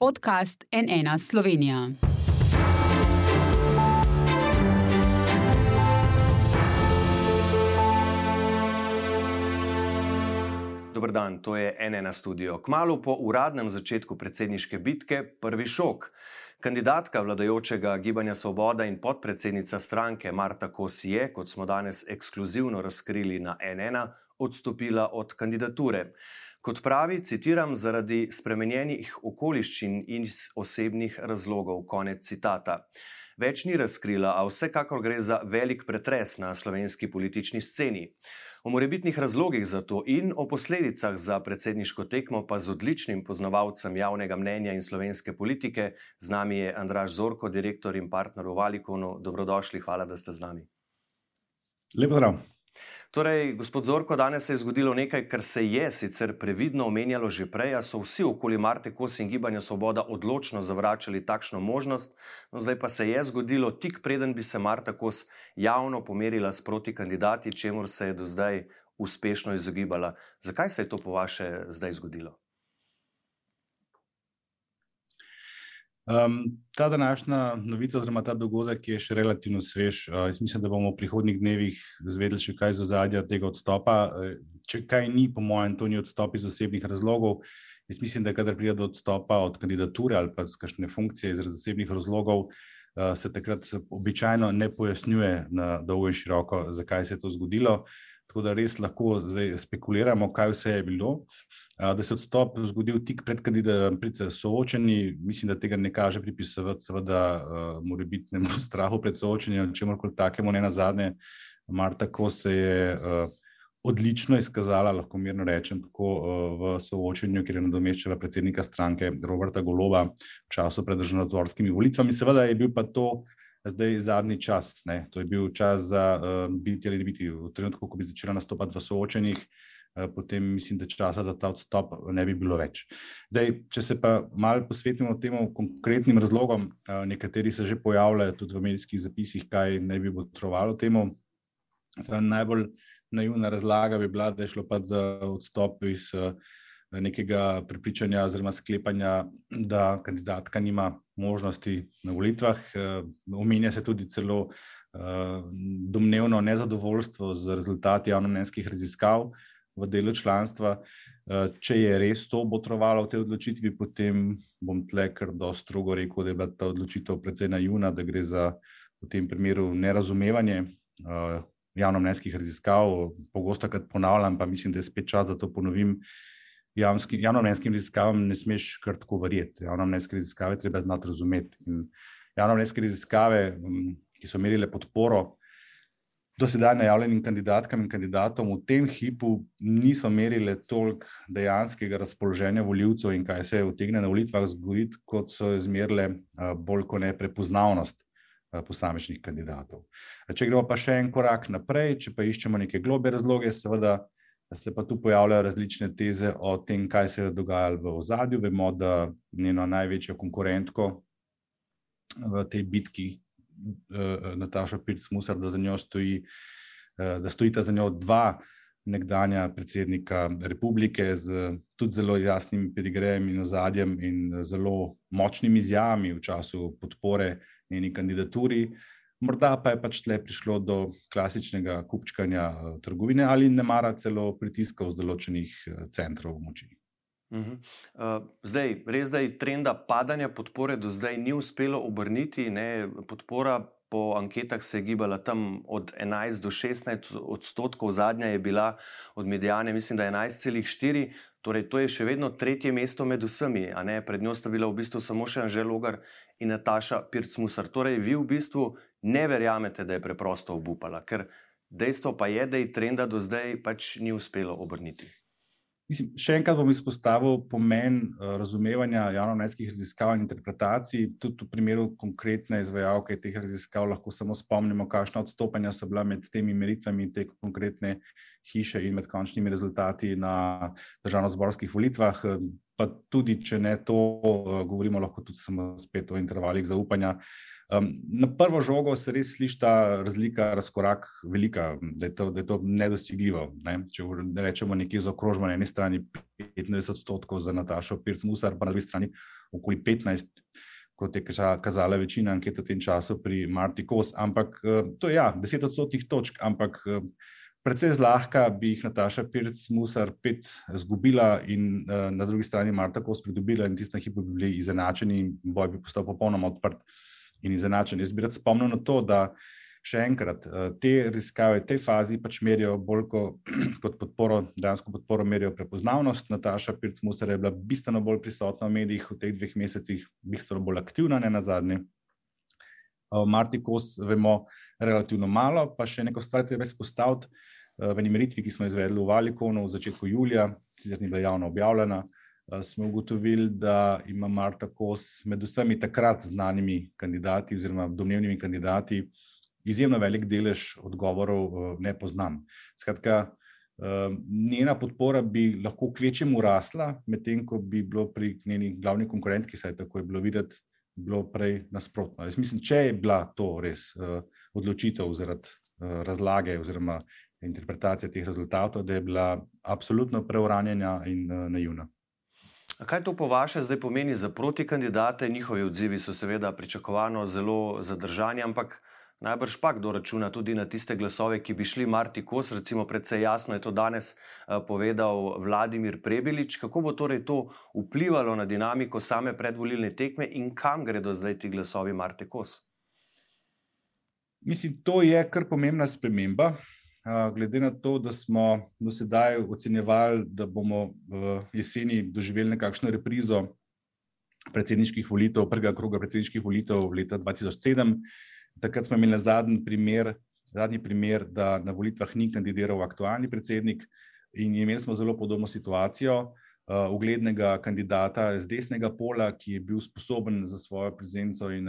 podcast NN Slovenija. Dober dan, to je NN studio. Kmalo po uradnem začetku predsedniške bitke, prvi šok. Kandidatka vladajočega Gibanja Svoboda in podpredsednica stranke Marta Kos je, kot smo danes ekskluzivno razkrili na NN, odstopila od kandidature. Kot pravi, citiram, zaradi spremenjenih okoliščin in osebnih razlogov. Konec citata. Več ni razkrila, a vsekakor gre za velik pretres na slovenski politični sceni. O morebitnih razlogih za to in o posledicah za predsedniško tekmo, pa z odličnim poznavalcem javnega mnenja in slovenske politike, z nami je Andraš Zorko, direktor in partner v Valikonu. Dobrodošli, hvala, da ste z nami. Lepo zdrav. Torej, gospod Zorko, danes se je zgodilo nekaj, kar se je sicer previdno omenjalo že prej, so vsi okoli Marte Kos in Gibanja Svoboda odločno zavračali takšno možnost. No, zdaj pa se je zgodilo tik preden bi se Marta Kos javno pomerila s proti kandidati, čemu se je do zdaj uspešno izogibala. Zakaj se je to po vaše zdaj zgodilo? Um, ta današnja novica, oziroma ta dogodek, je še relativno svež. Uh, jaz mislim, da bomo v prihodnjih dnevih zvedeli še kaj za zadnje tega odstopa. Uh, če kaj ni, po mojem, to ni odstop iz osebnih razlogov. Jaz mislim, da kadar pride do odstopa od kandidature ali pa z kakšne funkcije iz zasebnih razlogov, uh, se takrat običajno ne pojasnjuje na dolgo in široko, zakaj se je to zgodilo. Tako da res lahko zdaj spekuliramo, kaj vse je bilo. Da se je odstop zgodil tik pred, pred soočenji, mislim, da tega ne kaže pripisovati, seveda, morebitnemu strahu pred soočenjem, če morkoli takemu, ne na zadnje. Marta Kos se je odlično izkazala, lahko mirno rečem, tako v soočenju, kjer je nadomeščala predsednika stranke Roberta Goloba v času pred državno-tvorskimi volitvami. Seveda je bil pa to zdaj zadnji čas. Ne? To je bil čas za uh, biti ali ne biti. V trenutku, ko bi začela nastopati v soočenjih, uh, potem mislim, da časa za ta odstop ne bi bilo več. Zdaj, če se pa malo posvetimo temu konkretnim razlogom, uh, nekateri se že pojavljajo tudi v medijskih zapisih, kaj ne bi potrovalo temu. Zdaj, najbolj naivna razlaga bi bila, da je šlo pa za odstop iz. Uh, nekega prepričanja oziroma sklepanja, da kandidatka nima možnosti na volitvah. Eh, omenja se tudi celo eh, domnevno nezadovoljstvo z rezultati javnomnenjskih raziskav v delu članstva. Eh, če je res to botrovalo v tej odločitvi, potem bom tle kar dosto strogo rekel, da je bila ta odločitev precej naivna, da gre za v tem primeru nerazumevanje javnomnenjskih raziskav. Pogosto, kad ponavljam, pa mislim, da je spet čas, da to ponovim javnomnenjskim raziskavam ne smeš kar tako verjeti. Javnomnenjske raziskave treba znati razumeti. In javnomnenjske raziskave, ki so merile podporo do sedaj najavljenim kandidatkam in kandidatom, v tem hipu niso merile toliko dejanskega razpoloženja voljivcev in kaj se je utegne na volitvah zgoditi, kot so izmerile bolj kot ne prepoznavnost. Posamečnih kandidatov. Če gremo pa še en korak naprej, če pa iščemo neke globe razloge, seveda se pa tu pojavljajo različne teze o tem, kaj se je dogajalo v ozadju. Vemo, da njeno največjo konkurentko v tej bitki, uh, Nataša Pirc-Musar, da, stoji, uh, da stojita za njo dva nekdanja predsednika republike z tudi zelo jasnim pedigrejem in ozadjem in zelo močnimi izjavami v času podpore njeni kandidaturi. Uh, Morda pa je pač tle prišlo do klasičnega kupčkanja eh, trgovine ali ne mara celo pritiskov z določenih eh, centrov moči. Eh, zdaj, res da je trenda padanja podpore do zdaj ni uspelo obrniti. Ne? Podpora po anketah se je gibala tam od 11 do 16 odstotkov, zadnja je bila od medijane, mislim, da je 11,4. Torej, to je še vedno tretje mesto med vsemi, pred njo sta bila v bistvu samo še Anžel Logar in Nataša Pirc-Musar. Torej, vi v bistvu ne verjamete, da je preprosto obupala, ker dejstvo pa je, da je trenda do zdaj pač ni uspelo obrniti. Mislim, še enkrat bom izpostavil pomen uh, razumevanja javnomnenjskih raziskav in interpretacij. Tudi v primeru konkretne izvajalke teh raziskav lahko samo spomnimo, kakšna odstopanja so bila med temi meritvami te konkretne hiše in med končnimi rezultati na državno-zborskih volitvah. Pa tudi, če ne to, govorimo lahko tudi samo spet o intervalih zaupanja. Um, na prvo žogo se res sliši ta razlika, razkorak, velika, da je to, da je to nedosegljivo. Ne? Če rečemo nekje za okrožbo na eni strani 25 odstotkov za Natašo Pirc-Musar, pa na drugi strani okoli 15, kot je kazala večina anket v tem času pri Marti Kos. Ampak to je ja, 10 odstotnih točk, ampak precej zlahka bi jih Nataša Pirc-Musar pet zgubila in na drugi strani Marta Kos pridobila in tiste hipo bi bili izenačeni in boj bi postal popolnoma odprt in izenačen. Jaz bi rad spomnil na to, da še enkrat eh, te raziskave v tej fazi pač merijo bolj kot podporo, dejansko podporo merijo prepoznavnost. Nataša Pirc-Musar je bila bistveno bolj prisotna v medijih v teh dveh mesecih, bistveno bolj aktivna, ne na zadnje. Marti Kos vemo relativno malo, pa še neko stvar treba izpostaviti. V eni meritvi, ki smo izvedli v Valikonu v začetku julija, sicer ni bila javno objavljena, smo ugotovili, da ima Marta Kos med vsemi takrat znanimi kandidati oziroma domnevnimi kandidati izjemno velik delež odgovorov ne poznam. Skratka, njena podpora bi lahko kvečemu rasla, medtem ko bi bilo pri njeni glavni konkurentki, saj tako je bilo videti, bilo prej nasprotno. Jaz mislim, če je bila to res odločitev zaradi razlage oziroma interpretacije teh rezultatov, da je bila absolutno preuranjena in naivna. Kaj to po vaše zdaj pomeni za protikandidate? Njihovi odzivi so seveda pričakovano zelo zadržani, ampak najbrž pa kdo računa tudi na tiste glasove, ki bi šli Marti Kos, recimo predvsej jasno je to danes povedal Vladimir Prebilič. Kako bo torej to vplivalo na dinamiko same predvolilne tekme in kam gredo zdaj ti glasovi Marti Kos? Mislim, to je kar pomembna sprememba glede na to, da smo do sedaj ocenjevali, da bomo v jeseni doživeli nekakšno reprizo predsedniških volitev, prvega kroga predsedniških volitev leta 2007. Takrat smo imeli zadnji primer, zadnji primer, da na volitvah ni kandidiral aktualni predsednik, in imeli smo zelo podobno situacijo. Uglednega kandidata z desnega pola, ki je bil sposoben za svojo prezenco in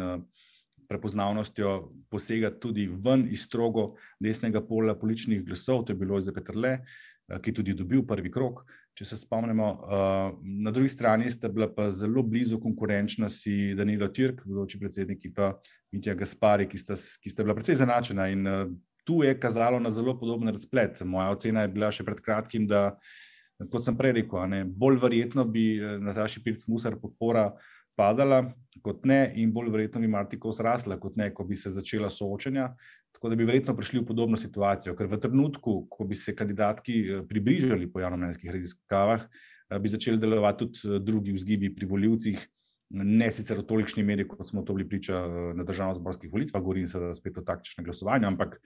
prepoznavnostjo posegati tudi ven iz strogo desnega pola političnih glasov, to je bilo za Petrle, eh, ki je tudi dobil prvi krok. Če se spomnimo, eh, na drugi strani sta bila pa zelo blizu konkurenčnosti Danilo Tirk, vdoči predsednik, in pa Mitja Gaspari, ki sta, ki sta bila precej zanačena. In eh, tu je kazalo na zelo podoben razplet. Moja ocena je bila še pred kratkim, da, kot sem prej rekel, ne, bolj verjetno bi Nataši Pirc-Musar podpora padala, kot ne, in bolj verjetno bi Marti Kos rasla, kot ne, ko bi se začela soočanja. Tako da bi verjetno prišli v podobno situacijo, ker v trenutku, ko bi se kandidatki eh, približali po javnomnenjskih raziskavah, eh, bi začeli delovati tudi eh, drugi vzgibi pri voljivcih, ne sicer v tolikšni meri, kot smo to bili priča na državno-zborskih volitvah, govorim se da spet o taktičnem glasovanju, ampak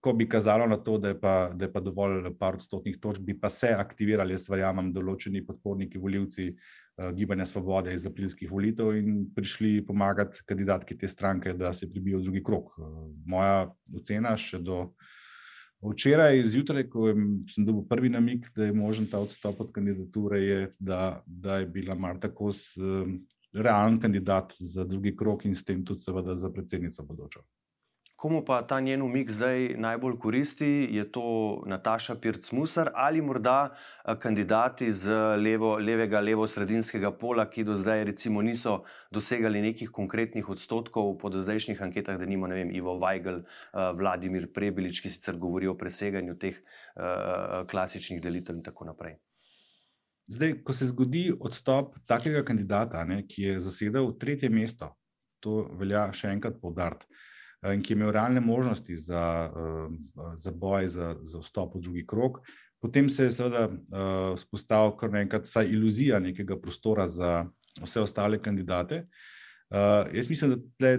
ko bi kazalo na to, da je pa, da je pa dovolj par odstotnih točk, bi pa se aktivirali, jaz verjamem, določeni podporniki voljivci, Gibanja Svobode iz aprilskih volitev in prišli pomagati kandidatki te stranke, da se pribijo v drugi krok. Eh, moja ocena še do včeraj zjutraj, ko sem dobil prvi namik, da je možen ta odstop od kandidature, je, da, da je bila Marta Kos eh, realen kandidat za drugi krok in s tem tudi seveda za predsednico bodočo. Komu pa ta njen umik zdaj najbolj koristi, je to Nataša Pirc-Musar ali morda eh, kandidati z levo, levega, levo-sredinskega pola, ki do zdaj recimo niso dosegali nekih konkretnih odstotkov po zdajšnjih anketah, da nimo, ne vem, Ivo Weigl, eh, Vladimir Prebilič, ki sicer govori o preseganju teh uh, klasičnih delitev in tako naprej. Zdaj, ko se zgodi odstop takega kandidata, ne, ki je zasedel tretje mesto, to velja še enkrat povdariti. Eh, in ki je imel realne možnosti za, eh, za boj, za, za vstop v drugi krok. Potem se je seveda spostavil uh, kar nekaj, vsaj iluzija nekega prostora za vse ostale kandidate. Jaz mislim, da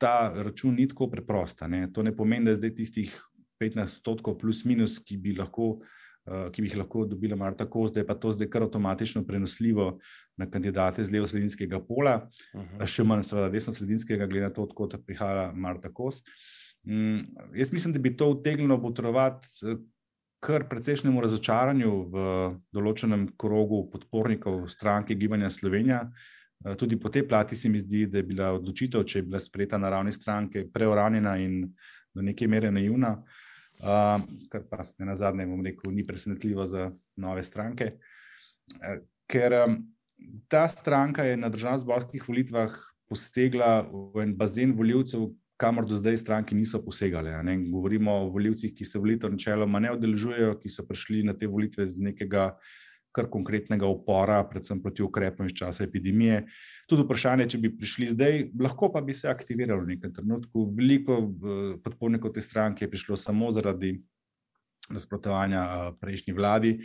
ta račun ni tako preprost. To ne pomeni, da je zdaj tistih 15 odstotkov plus minus, ki bi lahko uh, Eh, ki bi jih lahko dobila Marta Kos, da je pa to zdaj kar avtomatično prenosljivo na kandidate z levo-sredinskega pola, uh -huh. še manj seveda desno-sredinskega, glede na to, odkot prihaja Marta Kos. Um, jaz mislim, da bi to utegnilo potrovati eh, kar precejšnjemu razočaranju v določenem krogu podpornikov stranke Gibanja Slovenija. Eh, tudi po tej plati se mi zdi, da je bila odločitev, če je bila sprejeta na ravni stranke, preuranjena in do neke mere naivna. Uh, Uh, kar pa ne na zadnje, bom rekel, ni presenetljivo za nove stranke. Uh, ker um, ta stranka je na državno-zborskih volitvah posegla v en bazen voljivcev, kamor do zdaj stranke niso posegali. Govorimo o voljivcih, ki se volitev načeloma ne odeležujejo, ki so prišli na te volitve z nekega kar konkretnega upora, predvsem proti ukrepom iz časa epidemije. Tudi vprašanje, če bi prišli zdaj, lahko pa bi se aktiviralo v nekem trenutku. Veliko eh, podpornikov te stranke je prišlo samo zaradi nasprotovanja eh, prejšnji vladi.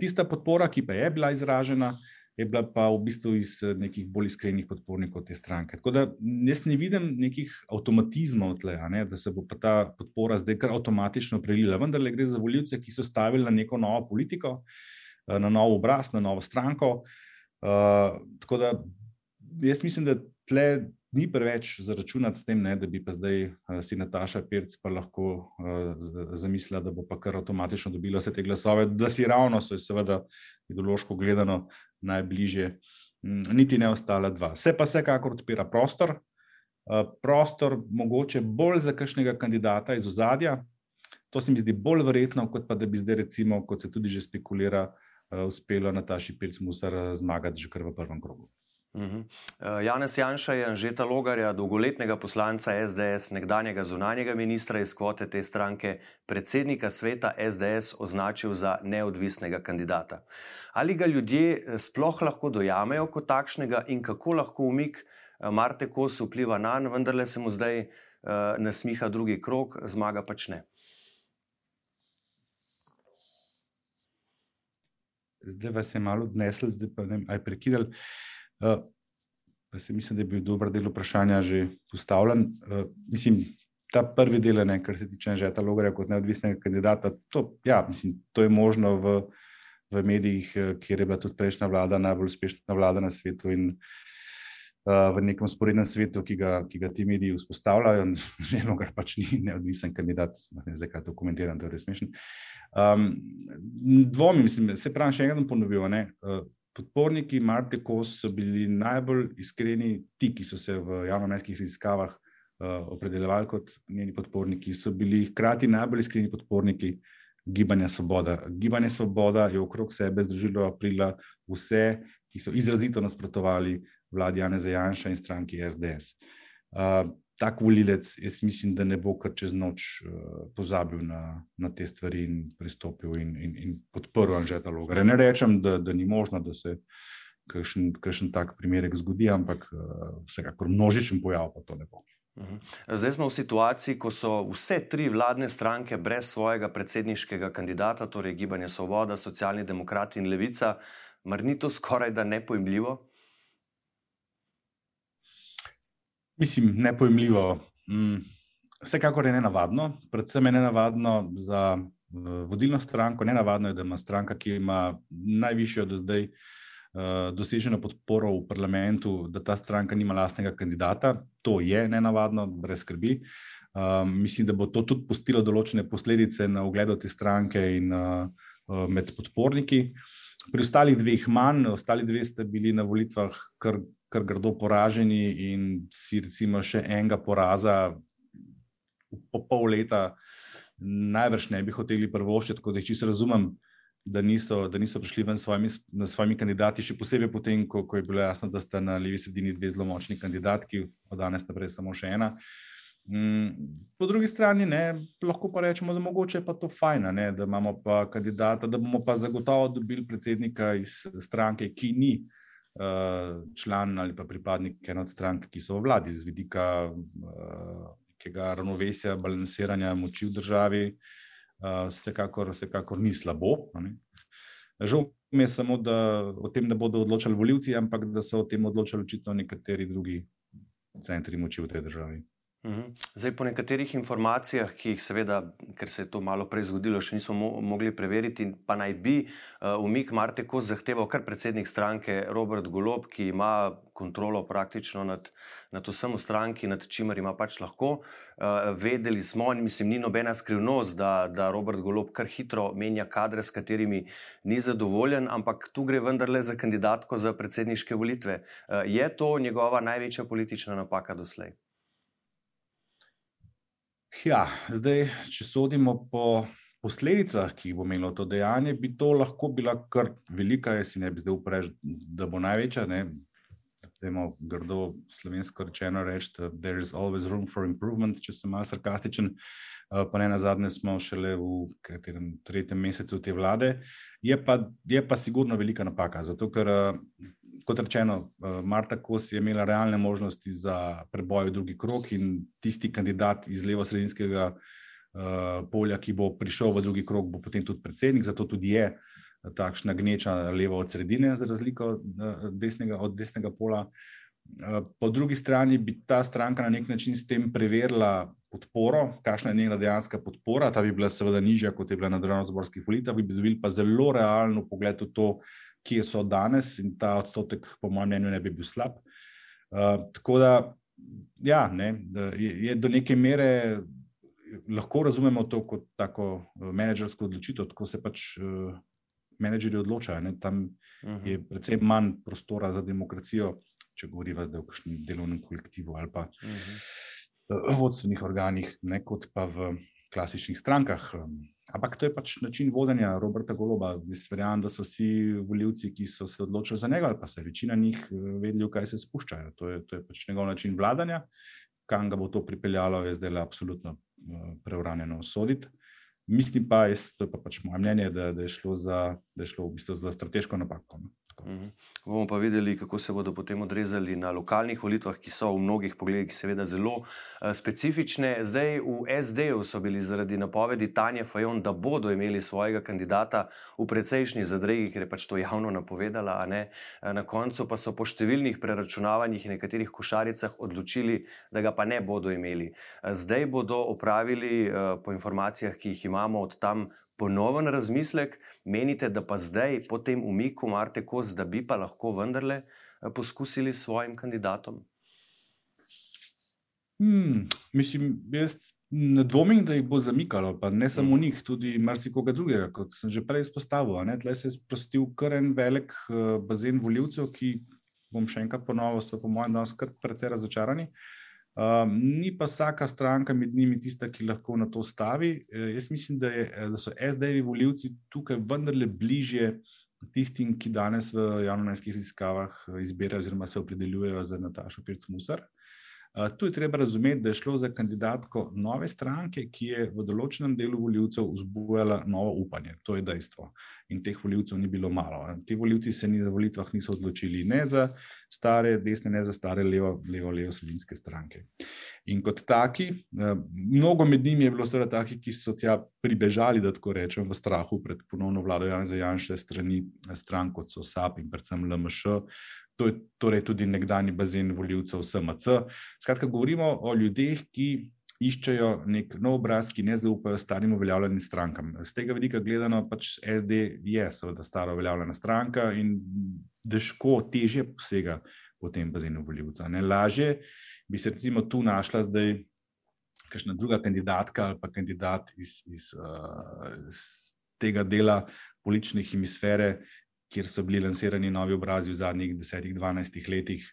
Tista podpora, ki pa je bila izražena, je bila pa v bistvu iz eh, nekih bolj iskrenih podpornikov te stranke. Tako da jaz ne vidim nekih avtomatizmov, tle, ne, da se bo pa ta podpora zdaj kar avtomatično prelila. Vendar gre za voljivce, ki so stavili na neko novo politiko, eh, na nov obraz, na novo stranko. Uh, tako da jaz mislim, da tle ni preveč zaračunati s tem, ne, da bi pa zdaj uh, si Nataša Pirc pa lahko uh, zamislila, da bo pa kar avtomatično dobila vse te glasove, da si ravno, so seveda ideološko gledano, najbližje, niti ne ostala dva. Se pa vsekakor odpira prostor, prostor mogoče bolj za kakšnega kandidata iz ozadja. To se mi zdi bolj verjetno, kot pa da bi zdaj, recimo, kot se tudi že spekulira, uspelo Nataši Pirc-Musar zmagati že kar v prvem krogu. Uhum. Janez Janša je Anžeta Logarja, dolgoletnega poslanca SDS, nekdanjega zunanjega ministra iz kvote te stranke, predsednika sveta SDS, označil za neodvisnega kandidata. Ali ga ljudje eh, sploh lahko dojamejo kot takšnega in kako lahko umik eh, Marte Kos vpliva na njega, vendarle se mu zdaj uh, nasmiha drugi krok, zmaga pač ne. Zdaj vas je malo odnesel, zdaj pa ne vem, aj prekidali. Uh, pa se mislim, da je bil dober del vprašanja že postavljen. Uh, mislim, ta prvi del, ne, kar se tiče Žeta Logarja kot neodvisnega kandidata, to, ja, mislim, to je možno v, v medijih, kjer je bila tudi prejšnja vlada najbolj uspešna vlada na svetu in uh, v nekem sporednem svetu, ki ga, ki ga ti mediji vzpostavljajo. Že Logar pač ni neodvisen kandidat, ne zdaj kaj to komentiram, to je res smešno. Um, dvomim, mislim, se pravi, še enkrat. Ne, uh, podporniki Marte Kos so bili najbolj iskreni, ti, ki so se v javnomestnih raziskavah uh, opredeljevali kot njeni podporniki, so bili hkrati najbolj iskreni podporniki Gibanja Svoboda. Gibanje Svoboda je okrog sebe združilo aprila vse, ki so izrazito nasprotovali vladi Jana Zajanša in stranki SDS. Uh, tak volilec, jaz mislim, da ne bo kar čez noč uh, pozabil na, na te stvari in pristopil in, in, in podprl Anžeta Logare. Ne rečem, da, da ni možno, da se kakšen tak primerek zgodi, ampak uh, vsekakor množičen pojav pa to ne bo. Mhm. Zdaj smo v situaciji, ko so vse tri vladne stranke brez svojega predsedniškega kandidata, torej Gibanje Svoboda, Socialni demokrati in Levica. Mar ni to skoraj da nepojmljivo? Mislim, nepojmljivo. Mm, vsekakor je nenavadno, predvsem je nenavadno za vodilno stranko. Nenavadno je, da ima stranka, ki ima najvišjo do zdaj uh, doseženo podporo v parlamentu, da ta stranka nima lastnega kandidata. To je nenavadno, brez skrbi. Um, mislim, da bo to tudi pustilo določene posledice na ugledu te stranke in uh, med podporniki. Pri ostalih dveh manj, ostali dve ste bili na volitvah kar kar grdo poraženi in si recimo še enega poraza po pol leta najbrž ne bi hoteli prvoščiti, tako da jih čisto razumem, da niso, da niso prišli ven s svojimi, svojimi kandidati, še posebej potem, ko, ko je bilo jasno, da sta na levi sredini dve zelo močni kandidatki, od danes naprej samo še ena. Mm, po drugi strani, ne, lahko pa rečemo, da mogoče pa to fajna, ne, da imamo pa kandidata, da bomo pa zagotovo dobili predsednika iz stranke, ki ni uh, član ali pa pripadnik ene od strank, ki so v vladi, z vidika uh, nekega ravnovesja, balansiranja moči v državi, uh, vsekakor, vsekakor ni slabo. Žal mi je samo, da o tem ne bodo odločali voljivci, ampak da so o tem odločali očitno nekateri drugi centri moči v tej državi. Mhm. Zdaj, po nekaterih informacijah, ki jih, seveda, ker se je to malo prej zgodilo, še nismo mo mogli preveriti, pa naj bi uh, umik Marte Kos zahteval kar predsednik stranke Robert Golob, ki ima kontrolo praktično nad, nad vsem v stranki, nad čimer ima pač lahko. Uh, vedeli smo, in mislim, ni nobena skrivnost, da, da Robert Golob kar hitro menja kadre, s katerimi ni zadovoljen, ampak tu gre vendarle za kandidatko za predsedniške volitve. Uh, je to njegova največja politična napaka doslej? Ja, zdaj, če sodimo po posledicah, ki jih bo imelo to dejanje, bi to lahko bila kar velika, jaz si ne bi zdaj uprež, da bo največja. Ne? Temo grdo slovensko rečeno reči, da there is always room for improvement, če sem malo sarkastičen. Uh, pa ne na zadnje smo šele v katerem tretjem mesecu te vlade. Je pa, je pa sigurno velika napaka, zato ker, uh, kot rečeno, uh, Marta Kos je imela realne možnosti za preboj v drugi krok in tisti kandidat iz levo-sredinskega uh, polja, ki bo prišel v drugi krog, bo potem tudi predsednik, zato tudi je takšna gneča levo od sredine, za razliko desnega, od desnega pola. Uh, po drugi strani bi ta stranka na nek način s tem preverila podporo, kakšna je njena dejanska podpora. Ta bi bila seveda nižja, kot je bila na državno-zborskih volitvah, bi dobili pa zelo realno pogled v to, kje so danes, in ta odstotek, po mojem mnenju, ne bi bil slab. Uh, tako da, ja, ne, da je, je do neke mere lahko razumemo to kot tako eh, menedžersko odločitev, tako se pač uh, menedžerji odločajo. Ne? Tam uh -huh. je predvsem manj prostora za demokracijo, če govorimo zdaj o kakšnem delovnem kolektivu ali pa uh -huh. vodstvenih organih, ne kot pa v klasičnih strankah. Ampak to je pač način vodenja Roberta Goloba. Jaz verjamem, da so vsi voljivci, ki so se odločili za njega, ali pa se večina njih vedeli, v kaj se spuščajo. To je, to je pač njegov način vladanja. Kam ga bo to pripeljalo, je zdaj absolutno Eh, preuranjeno soditi. Mislim pa, jaz, to je pa pač moje mnenje, da, da, je za, da je šlo v bistvu za strateško napako. No. Mhm. Bomo pa videli, kako se bodo potem odrezali na lokalnih volitvah, ki so v mnogih pogledih seveda zelo uh, specifične. Zdaj v SD-ju so bili zaradi napovedi Tanja Fajon, da bodo imeli svojega kandidata v precejšnji zadregi, ker je pač to javno napovedala, uh, na koncu pa so po številnih preračunavanjih in nekaterih košaricah odločili, da ga pa ne bodo imeli. Uh, zdaj bodo opravili, uh, po informacijah, ki jih imamo od tam, ponoven razmislek, menite, da pa zdaj, po tem umiku Marte Kos, da bi pa lahko vendarle eh, poskusili s svojim kandidatom? Hmm, mislim, jaz ne dvomim, da jih bo zamikalo, pa ne samo hmm. njih, tudi marsikoga drugega, kot sem že prej izpostavil. Tleh se je sprostil kar en velik uh, bazen voljivcev, ki, bom še enkrat ponovil, so po mojem danes kar precej razočarani. Uh, Um, ni pa vsaka stranka med njimi tista, ki lahko na to stavi. E, jaz mislim, da, je, da so SD-jevi voljivci tukaj vendarle bližje tistim, ki danes v javno-najskih raziskavah izbirajo oziroma se opredeljujejo za Natašo Pirc-Musar. Uh, Tu je treba razumeti, da je šlo za kandidatko nove stranke, ki je v določenem delu voljivcev vzbujala novo upanje. To je dejstvo. In teh voljivcev ni bilo malo. Ti voljivci se ni na volitvah niso odločili ne za stare, desne, ne za stare, levo, levo, stranke. In kot taki, mnogo med njimi je bilo seveda takih, ki so tja pribežali, da tako rečem, v strahu pred ponovno vlado Janeza Janša strani strank, kot so SAP in predvsem LMŠ, To je torej tudi nekdani bazen voljivcev SMC. Skratka, govorimo o ljudeh, ki iščejo nek nov obraz, ki ne zaupajo starim uveljavljenim strankam. Z tega vidika gledano, pač SD je seveda stara uveljavljena stranka in težko, težje posega po tem bazenu voljivca. Ne lažje bi se recimo tu našla zdaj kakšna druga kandidatka ali pa kandidat iz, iz, uh, iz tega dela politične hemisfere, kjer so bili lansirani novi obrazi v zadnjih 10-12 letih.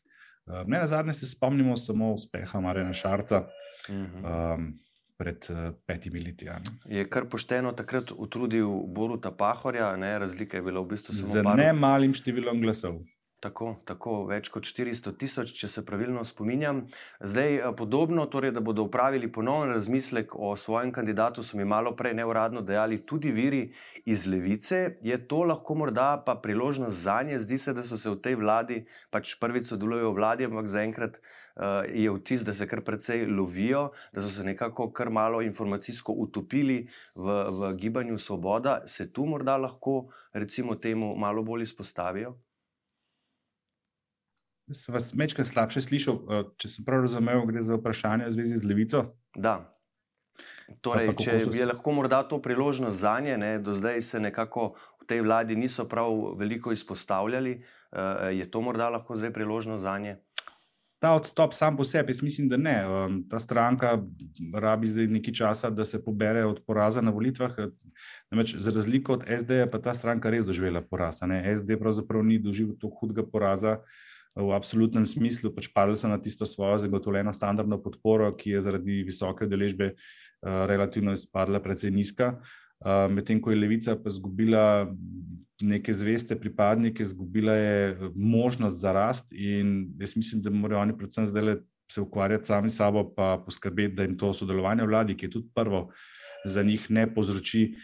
Uh, ne na zadnje se spomnimo samo uspeha Marina Šarca. Uh -huh. um, Pred uh, petimi leti. Ja. Je kar pošteno takrat utrudil Boruta Pahorja, ne? razlika je bila v bistvu samo. Z ne malim številom glasov. Tako, tako, več kot 400 tisoč, če se pravilno spominjam. Zdaj, eh, podobno, torej, da bodo upravili ponovno razmislek o svojem kandidatu, so mi malo prej neuradno dejali tudi viri iz levice. Je to lahko morda pa priložnost za nje? Zdi se, da so se v tej vladi, pač prvič sodelujo v vladi, ampak zaenkrat uh, je vtis, da se kar precej lovijo, da so se nekako kar malo informacijsko utopili v, v gibanju Svoboda. Se tu morda lahko, recimo, temu malo bolj izpostavijo? Sem vas večkrat slabše slišal, eh, če sem prav razumel, gre za vprašanje v zvezi z levico. Da. Torej, pa, če je lahko morda to priložnost za nje, ne, do zdaj se nekako v tej vladi niso prav veliko izpostavljali, uh, je to morda lahko zdaj priložnost za nje? Ta odstop sam po sebi, jaz mislim, da ne. Um, ta stranka rabi zdaj nekaj časa, da se pobere od poraza na volitvah. Namreč, za razliko od SD, pa ta stranka res doživela poraz. SD pravzaprav ni doživel tako hudega poraza. Uh, v absolutnem smislu pač padli so na tisto svojo zagotovljeno standardno podporo, ki je zaradi visoke deležbe uh, relativno izpadla precej nizka. medtem ko je levica pa izgubila neke zveste pripadnike, izgubila je možnost za rast. In jaz mislim, da morajo oni predvsem zdaj se ukvarjati sami s sabo, pa poskrbeti, da jim to sodelovanje v vladi, ki je tudi prvo za njih, ne povzroči.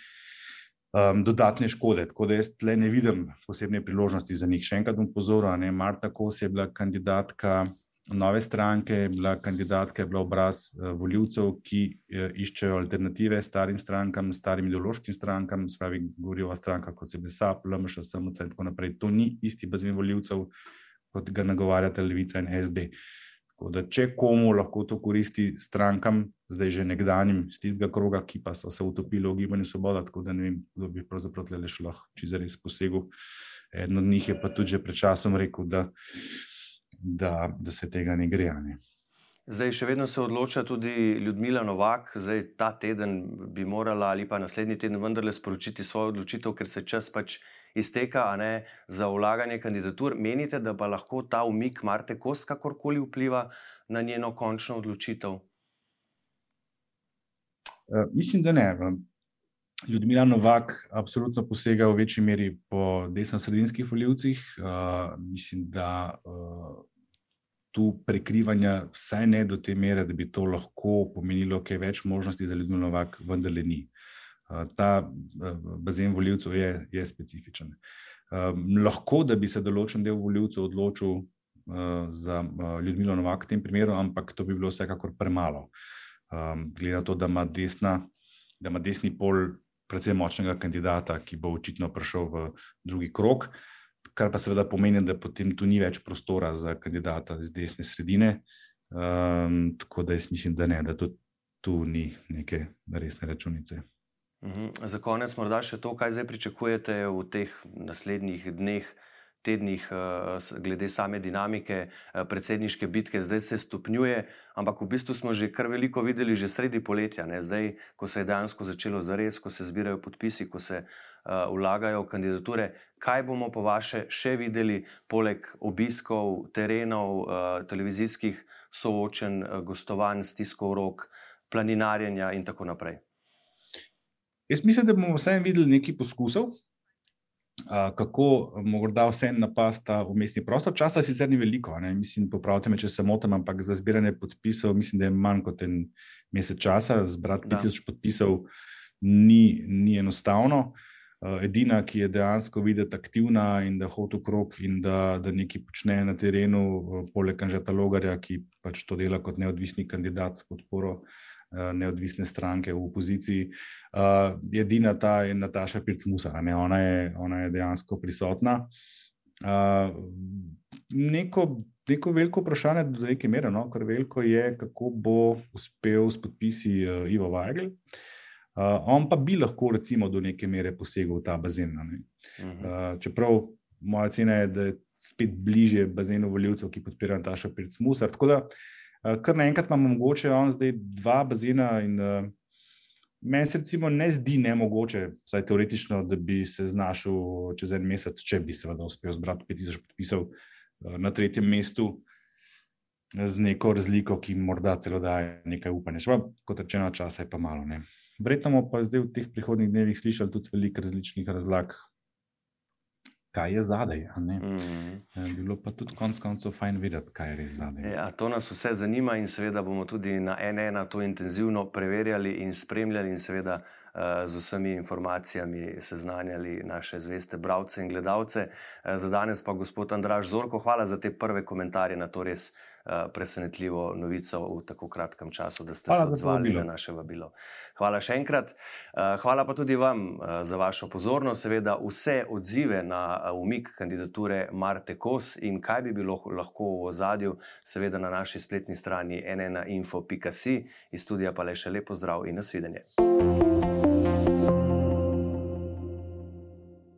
Um, dodatne škode, tako da jaz tle ne vidim posebne priložnosti za njih. Še enkrat bom pozoril, Marta Kos je bila kandidatka nove stranke, bila kandidatka, je bila obraz uh, voljivcev, ki uh, iščejo alternative starim strankam, starim ideološkim strankam, spravi govorijo o strankah kot se BSAP, LMŠ, SMC in tako naprej. To ni isti bazen voljivcev, kot ga nagovarjate Levica in SD. Tako da, če komu lahko to koristi strankam, zdaj že nekdanjim iz tistega kroga, ki pa so se utopili v gibanju Svoboda, tako da ne vem, kdo bi pravzaprav le šlo, če zares posegel. Eden od njih je pa tudi pred časom rekel, da da, da se tega ne gre. Ne. Zdaj, še vedno se odloča tudi Ljudmila Novak, zdaj ta teden bi morala ali pa naslednji teden vendarle sporočiti svojo odločitev, ker se čas pač izteka ne, za vlaganje kandidatur. Menite, da pa lahko ta umik Marte Kos kakorkoli vpliva na njeno končno odločitev? Uh, mislim, da ne. Ljudmila Novak absolutno posega v večji meri po desno-sredinskih voljivcih. Uh, mislim, da uh, tu prekrivanja, vsaj ne do te mere, da bi to lahko pomenilo kaj več možnosti za ljudi, novak, vendar le ni. Ta bazen voljivcev je, je specifičen. Lahko, da bi se določen del voljivcev odločil za ljudi, novak v tem primeru, ampak to bi bilo vsekakor premalo. Glede na to, da ima, desna, da ima desni pol predvsem močnega kandidata, ki bo očitno prišel v drugi krok kar pa seveda pomeni, da potem tu ni več prostora za kandidata iz desne sredine. Um, tako da jaz mislim, da ne, da to, tu ni neke resne računice. Uhum. Za konec, morda še to, kaj zdaj pričakujete v teh naslednjih dneh, tednih, uh, glede same dinamike uh, predsedniške bitke, zdaj se stopnjuje, ampak v bistvu smo že kar veliko videli, že sredi poletja, ne? zdaj, ko se je dejansko začelo zares, ko se zbirajo podpisi, ko se uh, vlagajo kandidature kaj bomo po vaše še videli, poleg obiskov terenov, uh, televizijskih soočen, uh, gostovanj, stiskov rok, planinarjenja in tako naprej? Jaz mislim, da bomo vseeno videli nekaj poskusov, uh, kako morda vseeno napasti ta umestni prostor. Časa sicer ni veliko, ne? mislim, popravite me, če se motim, ampak za zbiranje podpisov mislim, da je manj kot en mesec časa. Zbrati 5000 podpisov ni, ni enostavno. Uh, edina, ki je dejansko videti aktivna in da hodi v krog in da, da nekaj počne na terenu, poleg Anžeta Logarja, ki pač to dela kot neodvisni kandidat s podporo neodvisne stranke v opoziciji. Edina ta je Nataša Pircmusa, ona, ona je dejansko prisotna. Neko, neko veliko vprašanje do neke mere, no? kar veliko je, kako bo uspel s podpisi Ivo Vajgl. Uh, Uh, on pa bi lahko, recimo, do neke mere posegel v ta bazen. Uh, čeprav moja cena je, da je spet bliže bazenu voljivcev, ki podpirajo Taša Pirc-Musar. Tako da, uh, kar naenkrat imamo mogoče on zdaj dva bazena. In, uh, meni se recimo ne zdi nemogoče, vsaj teoretično, da bi se znašel čez en mesec, če bi seveda uspel zbrati 5000 podpisov uh, na tretjem mestu. Z neko razliko, ki morda celo daje nekaj upanja. Še kot rečeno, časa je pa malo. Ne. Verjetno bomo pa zdaj v teh prihodnjih dnevih slišali tudi veliko različnih razlag, kaj je zadaj. Mm -hmm. Bilo pa tudi konec koncev fajn videti, kaj je res zadaj. Ja, to nas vse zanima in seveda bomo tudi na NN to intenzivno preverjali in spremljali in seveda. Eh, z vsemi informacijami seznanjali naše zveste bralce in gledalce. Eh, za danes pa gospod Andraš Zorko, hvala za te prve komentarje na to res Eh, presenetljivo novico v tako kratkem času, da ste hvala se odzvali na naše vabilo. Hvala še enkrat. Eh, hvala pa tudi vam eh, za vašo pozornost. Seveda, vse odzive na umik kandidature Marte Kos in kaj bi bilo lahko v ozadju, seveda na naši spletni strani nnainfo.si. Iz studija pa le še lepo zdrav in nasvidenje. thank you